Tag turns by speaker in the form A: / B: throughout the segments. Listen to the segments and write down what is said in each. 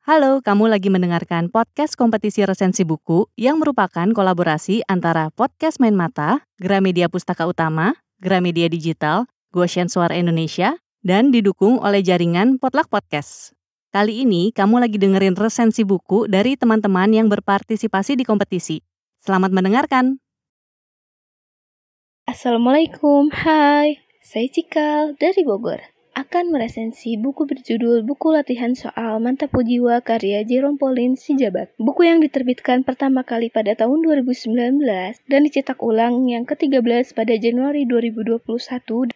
A: Halo, kamu lagi mendengarkan podcast kompetisi resensi buku yang merupakan kolaborasi antara Podcast Main Mata, Gramedia Pustaka Utama, Gramedia Digital, Goshen Suara Indonesia, dan didukung oleh jaringan Potluck Podcast. Kali ini kamu lagi dengerin resensi buku dari teman-teman yang berpartisipasi di kompetisi. Selamat mendengarkan.
B: Assalamualaikum, hai. Saya Cikal dari Bogor akan meresensi buku berjudul Buku Latihan Soal Mantap Jiwa karya Jerome Pauline Sijabat. Buku yang diterbitkan pertama kali pada tahun 2019 dan dicetak ulang yang ke-13 pada Januari 2021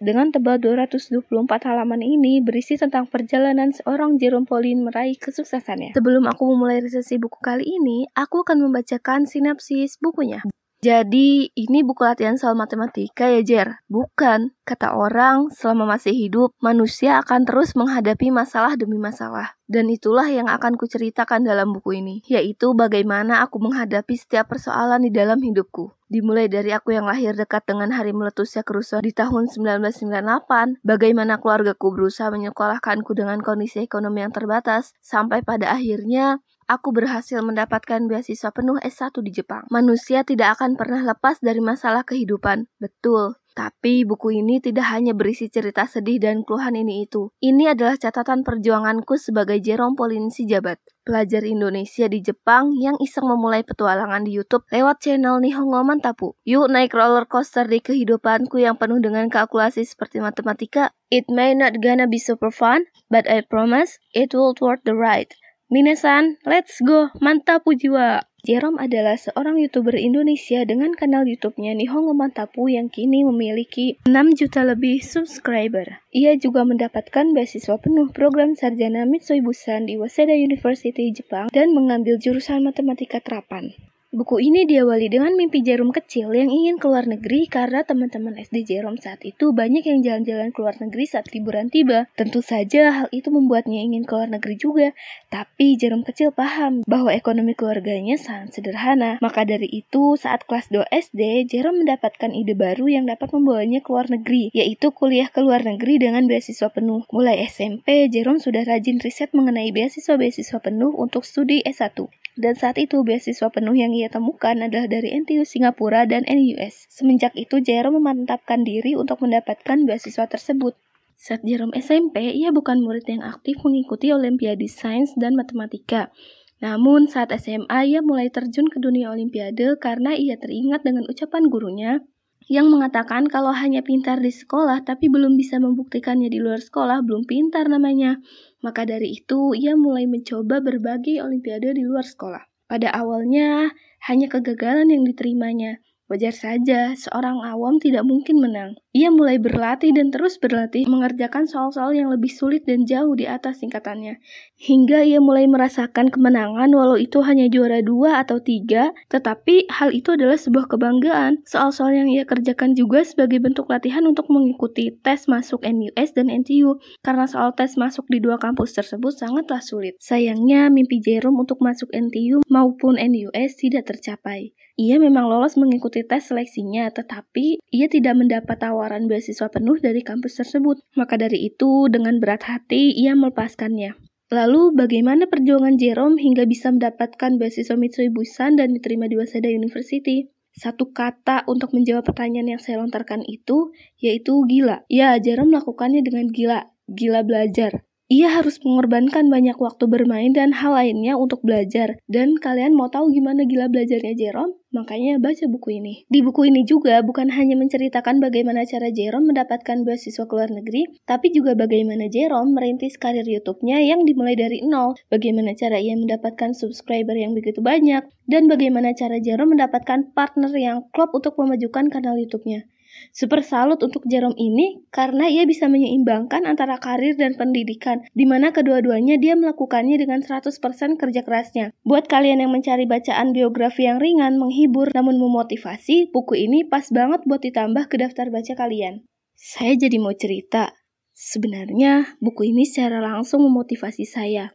B: dengan tebal 224 halaman ini berisi tentang perjalanan seorang Jerome Pauline meraih kesuksesannya. Sebelum aku memulai resensi buku kali ini, aku akan membacakan sinopsis bukunya. Jadi, ini buku latihan soal matematika ya, Jer? Bukan. Kata orang, selama masih hidup, manusia akan terus menghadapi masalah demi masalah. Dan itulah yang akan kuceritakan dalam buku ini, yaitu bagaimana aku menghadapi setiap persoalan di dalam hidupku. Dimulai dari aku yang lahir dekat dengan hari meletusnya kerusuhan di tahun 1998, bagaimana keluargaku berusaha menyekolahkanku dengan kondisi ekonomi yang terbatas, sampai pada akhirnya aku berhasil mendapatkan beasiswa penuh S1 di Jepang. Manusia tidak akan pernah lepas dari masalah kehidupan. Betul. Tapi buku ini tidak hanya berisi cerita sedih dan keluhan ini itu. Ini adalah catatan perjuanganku sebagai Jerome Pauline Sijabat, pelajar Indonesia di Jepang yang iseng memulai petualangan di YouTube lewat channel Nihongo Mantapu. Yuk naik roller coaster di kehidupanku yang penuh dengan kalkulasi seperti matematika. It may not gonna be super fun, but I promise it will worth the ride. Minasan, let's go! Mantap jiwa! Jerome adalah seorang YouTuber Indonesia dengan kanal YouTube-nya Nihongo Mantapu yang kini memiliki 6 juta lebih subscriber. Ia juga mendapatkan beasiswa penuh program sarjana Mitsui Busan di Waseda University, Jepang dan mengambil jurusan matematika terapan. Buku ini diawali dengan mimpi Jarum kecil yang ingin keluar negeri karena teman-teman SD Jarum saat itu banyak yang jalan-jalan keluar negeri saat liburan tiba. Tentu saja hal itu membuatnya ingin keluar negeri juga, tapi Jarum kecil paham bahwa ekonomi keluarganya sangat sederhana. Maka dari itu, saat kelas 2 SD, Jarum mendapatkan ide baru yang dapat membawanya keluar negeri, yaitu kuliah ke luar negeri dengan beasiswa penuh. Mulai SMP, Jarum sudah rajin riset mengenai beasiswa-beasiswa penuh untuk studi S1. Dan saat itu beasiswa penuh yang ia temukan adalah dari NTU Singapura dan NUS. Semenjak itu Jerome memantapkan diri untuk mendapatkan beasiswa tersebut. Saat Jerome SMP, ia bukan murid yang aktif mengikuti Olimpiade Sains dan Matematika. Namun saat SMA ia mulai terjun ke dunia Olimpiade karena ia teringat dengan ucapan gurunya yang mengatakan kalau hanya pintar di sekolah tapi belum bisa membuktikannya di luar sekolah belum pintar namanya. Maka dari itu, ia mulai mencoba berbagai olimpiade di luar sekolah. Pada awalnya, hanya kegagalan yang diterimanya, Wajar saja, seorang awam tidak mungkin menang. Ia mulai berlatih dan terus berlatih mengerjakan soal-soal yang lebih sulit dan jauh di atas tingkatannya. Hingga ia mulai merasakan kemenangan walau itu hanya juara dua atau tiga, tetapi hal itu adalah sebuah kebanggaan. Soal-soal yang ia kerjakan juga sebagai bentuk latihan untuk mengikuti tes masuk NUS dan NTU, karena soal tes masuk di dua kampus tersebut sangatlah sulit. Sayangnya, mimpi Jerome untuk masuk NTU maupun NUS tidak tercapai. Ia memang lolos mengikuti tes seleksinya, tetapi ia tidak mendapat tawaran beasiswa penuh dari kampus tersebut. Maka dari itu, dengan berat hati, ia melepaskannya. Lalu, bagaimana perjuangan Jerome hingga bisa mendapatkan beasiswa Mitsui Busan dan diterima di Waseda University? Satu kata untuk menjawab pertanyaan yang saya lontarkan itu, yaitu gila. Ya, Jerome melakukannya dengan gila. Gila belajar. Ia harus mengorbankan banyak waktu bermain dan hal lainnya untuk belajar. Dan kalian mau tahu gimana gila belajarnya Jerome? Makanya baca buku ini. Di buku ini juga bukan hanya menceritakan bagaimana cara Jerome mendapatkan beasiswa ke luar negeri, tapi juga bagaimana Jerome merintis karir YouTube-nya yang dimulai dari nol, bagaimana cara ia mendapatkan subscriber yang begitu banyak, dan bagaimana cara Jerome mendapatkan partner yang klop untuk memajukan kanal YouTube-nya. Super salut untuk Jerome ini karena ia bisa menyeimbangkan antara karir dan pendidikan, di mana kedua-duanya dia melakukannya dengan 100% kerja kerasnya. Buat kalian yang mencari bacaan biografi yang ringan, menghibur, namun memotivasi, buku ini pas banget buat ditambah ke daftar baca kalian. Saya jadi mau cerita. Sebenarnya, buku ini secara langsung memotivasi saya.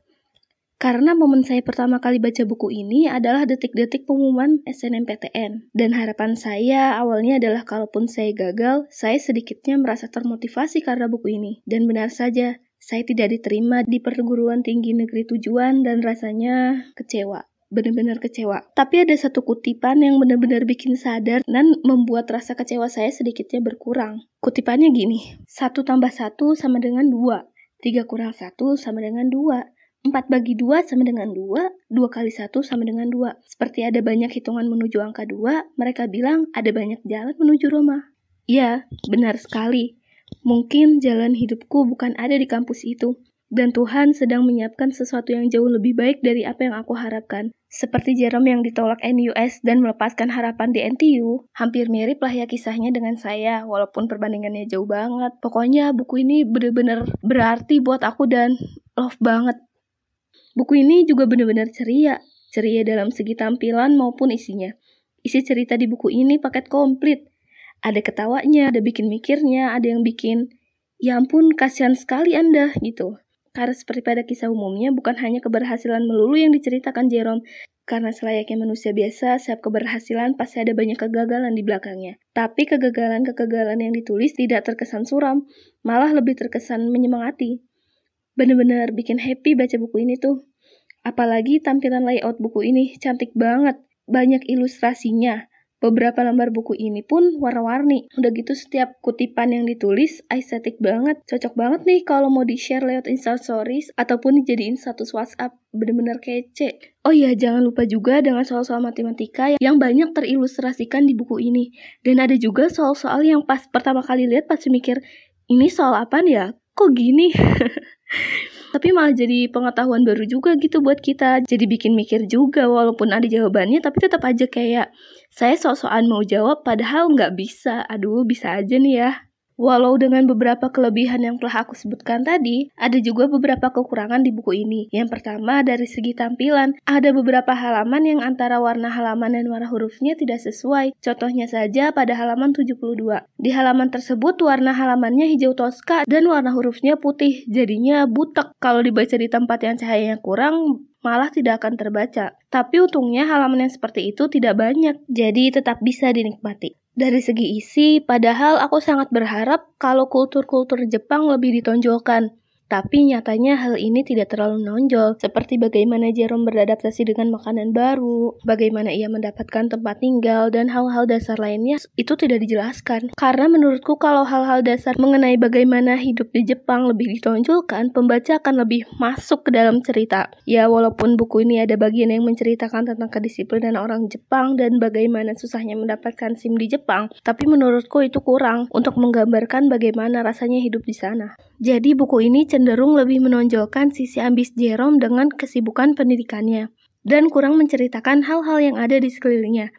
B: Karena momen saya pertama kali baca buku ini adalah detik-detik pengumuman SNMPTN. Dan harapan saya awalnya adalah kalaupun saya gagal, saya sedikitnya merasa termotivasi karena buku ini. Dan benar saja, Saya tidak diterima di perguruan tinggi negeri tujuan dan rasanya kecewa benar-benar kecewa. Tapi ada satu kutipan yang benar-benar bikin sadar dan membuat rasa kecewa saya sedikitnya berkurang. Kutipannya gini, satu tambah satu sama dengan dua, tiga kurang satu sama dengan dua, empat bagi dua sama dengan dua, dua kali satu sama dengan dua. Seperti ada banyak hitungan menuju angka dua, mereka bilang ada banyak jalan menuju Roma. Ya, benar sekali. Mungkin jalan hidupku bukan ada di kampus itu, dan Tuhan sedang menyiapkan sesuatu yang jauh lebih baik dari apa yang aku harapkan. Seperti Jerome yang ditolak NUS dan melepaskan harapan di NTU, hampir mirip lah ya kisahnya dengan saya, walaupun perbandingannya jauh banget. Pokoknya buku ini bener-bener berarti buat aku dan love banget. Buku ini juga bener-bener ceria, ceria dalam segi tampilan maupun isinya. Isi cerita di buku ini paket komplit. Ada ketawanya, ada bikin mikirnya, ada yang bikin, ya ampun kasihan sekali Anda gitu. Karena seperti pada kisah umumnya, bukan hanya keberhasilan melulu yang diceritakan Jerome, karena selayaknya manusia biasa, setiap keberhasilan pasti ada banyak kegagalan di belakangnya. Tapi kegagalan-kegagalan yang ditulis tidak terkesan suram, malah lebih terkesan menyemangati. Bener-bener bikin happy baca buku ini tuh. Apalagi tampilan layout buku ini cantik banget, banyak ilustrasinya, Beberapa lembar buku ini pun warna-warni. Udah gitu setiap kutipan yang ditulis estetik banget. Cocok banget nih kalau mau di-share lewat Insta Stories ataupun dijadiin status WhatsApp. Bener-bener kece. Oh iya, jangan lupa juga dengan soal-soal matematika yang banyak terilustrasikan di buku ini. Dan ada juga soal-soal yang pas pertama kali lihat pasti mikir, ini soal apa ya? Kok gini? tapi malah jadi pengetahuan baru juga gitu buat kita. Jadi bikin mikir juga walaupun ada jawabannya tapi tetap aja kayak saya sok-sokan mau jawab padahal nggak bisa. Aduh bisa aja nih ya Walau dengan beberapa kelebihan yang telah aku sebutkan tadi, ada juga beberapa kekurangan di buku ini. Yang pertama, dari segi tampilan, ada beberapa halaman yang antara warna halaman dan warna hurufnya tidak sesuai. Contohnya saja pada halaman 72. Di halaman tersebut, warna halamannya hijau toska dan warna hurufnya putih, jadinya butek. Kalau dibaca di tempat yang cahayanya kurang, malah tidak akan terbaca. Tapi untungnya halaman yang seperti itu tidak banyak, jadi tetap bisa dinikmati. Dari segi isi, padahal aku sangat berharap kalau kultur-kultur Jepang lebih ditonjolkan. Tapi nyatanya hal ini tidak terlalu menonjol, seperti bagaimana Jerome beradaptasi dengan makanan baru, bagaimana ia mendapatkan tempat tinggal, dan hal-hal dasar lainnya itu tidak dijelaskan. Karena menurutku kalau hal-hal dasar mengenai bagaimana hidup di Jepang lebih ditonjolkan, pembaca akan lebih masuk ke dalam cerita. Ya, walaupun buku ini ada bagian yang menceritakan tentang kedisiplinan orang Jepang dan bagaimana susahnya mendapatkan SIM di Jepang, tapi menurutku itu kurang untuk menggambarkan bagaimana rasanya hidup di sana. Jadi buku ini cenderung lebih menonjolkan sisi ambis Jerome dengan kesibukan pendidikannya, dan kurang menceritakan hal-hal yang ada di sekelilingnya.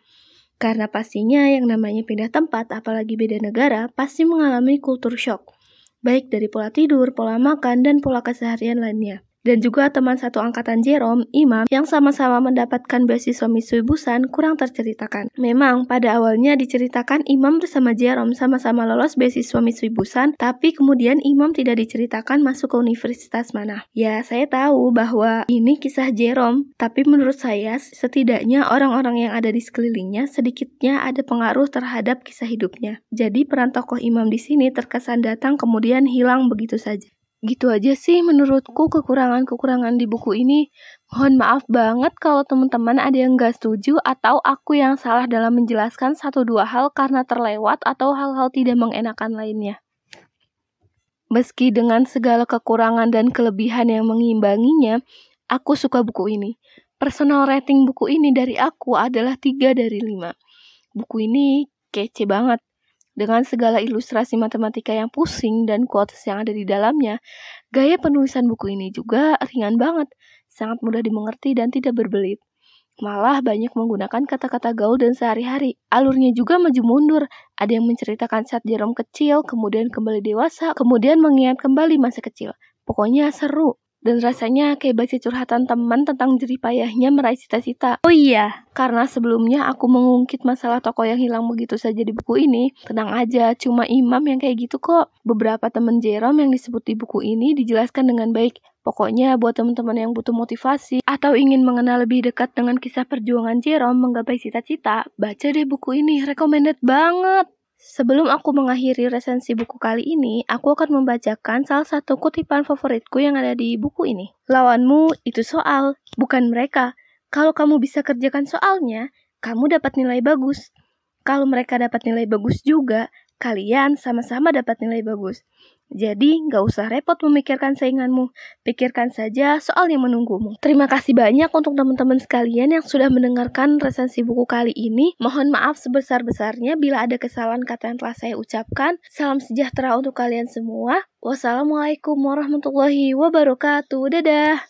B: Karena pastinya yang namanya pindah tempat, apalagi beda negara, pasti mengalami kultur shock, baik dari pola tidur, pola makan, dan pola keseharian lainnya dan juga teman satu angkatan Jerome, Imam, yang sama-sama mendapatkan beasiswa Mitsubishi kurang terceritakan. Memang pada awalnya diceritakan Imam bersama Jerome sama-sama lolos beasiswa Mitsubishi, tapi kemudian Imam tidak diceritakan masuk ke universitas mana. Ya, saya tahu bahwa ini kisah Jerome, tapi menurut saya setidaknya orang-orang yang ada di sekelilingnya sedikitnya ada pengaruh terhadap kisah hidupnya. Jadi peran tokoh Imam di sini terkesan datang kemudian hilang begitu saja. Gitu aja sih menurutku kekurangan-kekurangan di buku ini. Mohon maaf banget kalau teman-teman ada yang gak setuju atau aku yang salah dalam menjelaskan satu dua hal karena terlewat atau hal-hal tidak mengenakan lainnya. Meski dengan segala kekurangan dan kelebihan yang mengimbanginya, aku suka buku ini. Personal rating buku ini dari aku adalah 3 dari 5. Buku ini kece banget. Dengan segala ilustrasi matematika yang pusing dan quotes yang ada di dalamnya, gaya penulisan buku ini juga ringan banget, sangat mudah dimengerti dan tidak berbelit. Malah banyak menggunakan kata-kata gaul dan sehari-hari. Alurnya juga maju mundur. Ada yang menceritakan saat Jerome kecil, kemudian kembali dewasa, kemudian mengingat kembali masa kecil. Pokoknya seru dan rasanya kayak baca curhatan teman tentang jerih payahnya meraih cita-cita. Oh iya, karena sebelumnya aku mengungkit masalah toko yang hilang begitu saja di buku ini, tenang aja, cuma Imam yang kayak gitu kok. Beberapa teman Jerome yang disebut di buku ini dijelaskan dengan baik. Pokoknya buat teman-teman yang butuh motivasi atau ingin mengenal lebih dekat dengan kisah perjuangan Jerome menggapai cita-cita, baca deh buku ini, recommended banget. Sebelum aku mengakhiri resensi buku kali ini, aku akan membacakan salah satu kutipan favoritku yang ada di buku ini. Lawanmu itu soal, bukan mereka. Kalau kamu bisa kerjakan soalnya, kamu dapat nilai bagus. Kalau mereka dapat nilai bagus juga, kalian sama-sama dapat nilai bagus. Jadi, nggak usah repot memikirkan sainganmu. Pikirkan saja soal yang menunggumu. Terima kasih banyak untuk teman-teman sekalian yang sudah mendengarkan resensi buku kali ini. Mohon maaf sebesar-besarnya bila ada kesalahan kata yang telah saya ucapkan. Salam sejahtera untuk kalian semua. Wassalamualaikum warahmatullahi wabarakatuh. Dadah.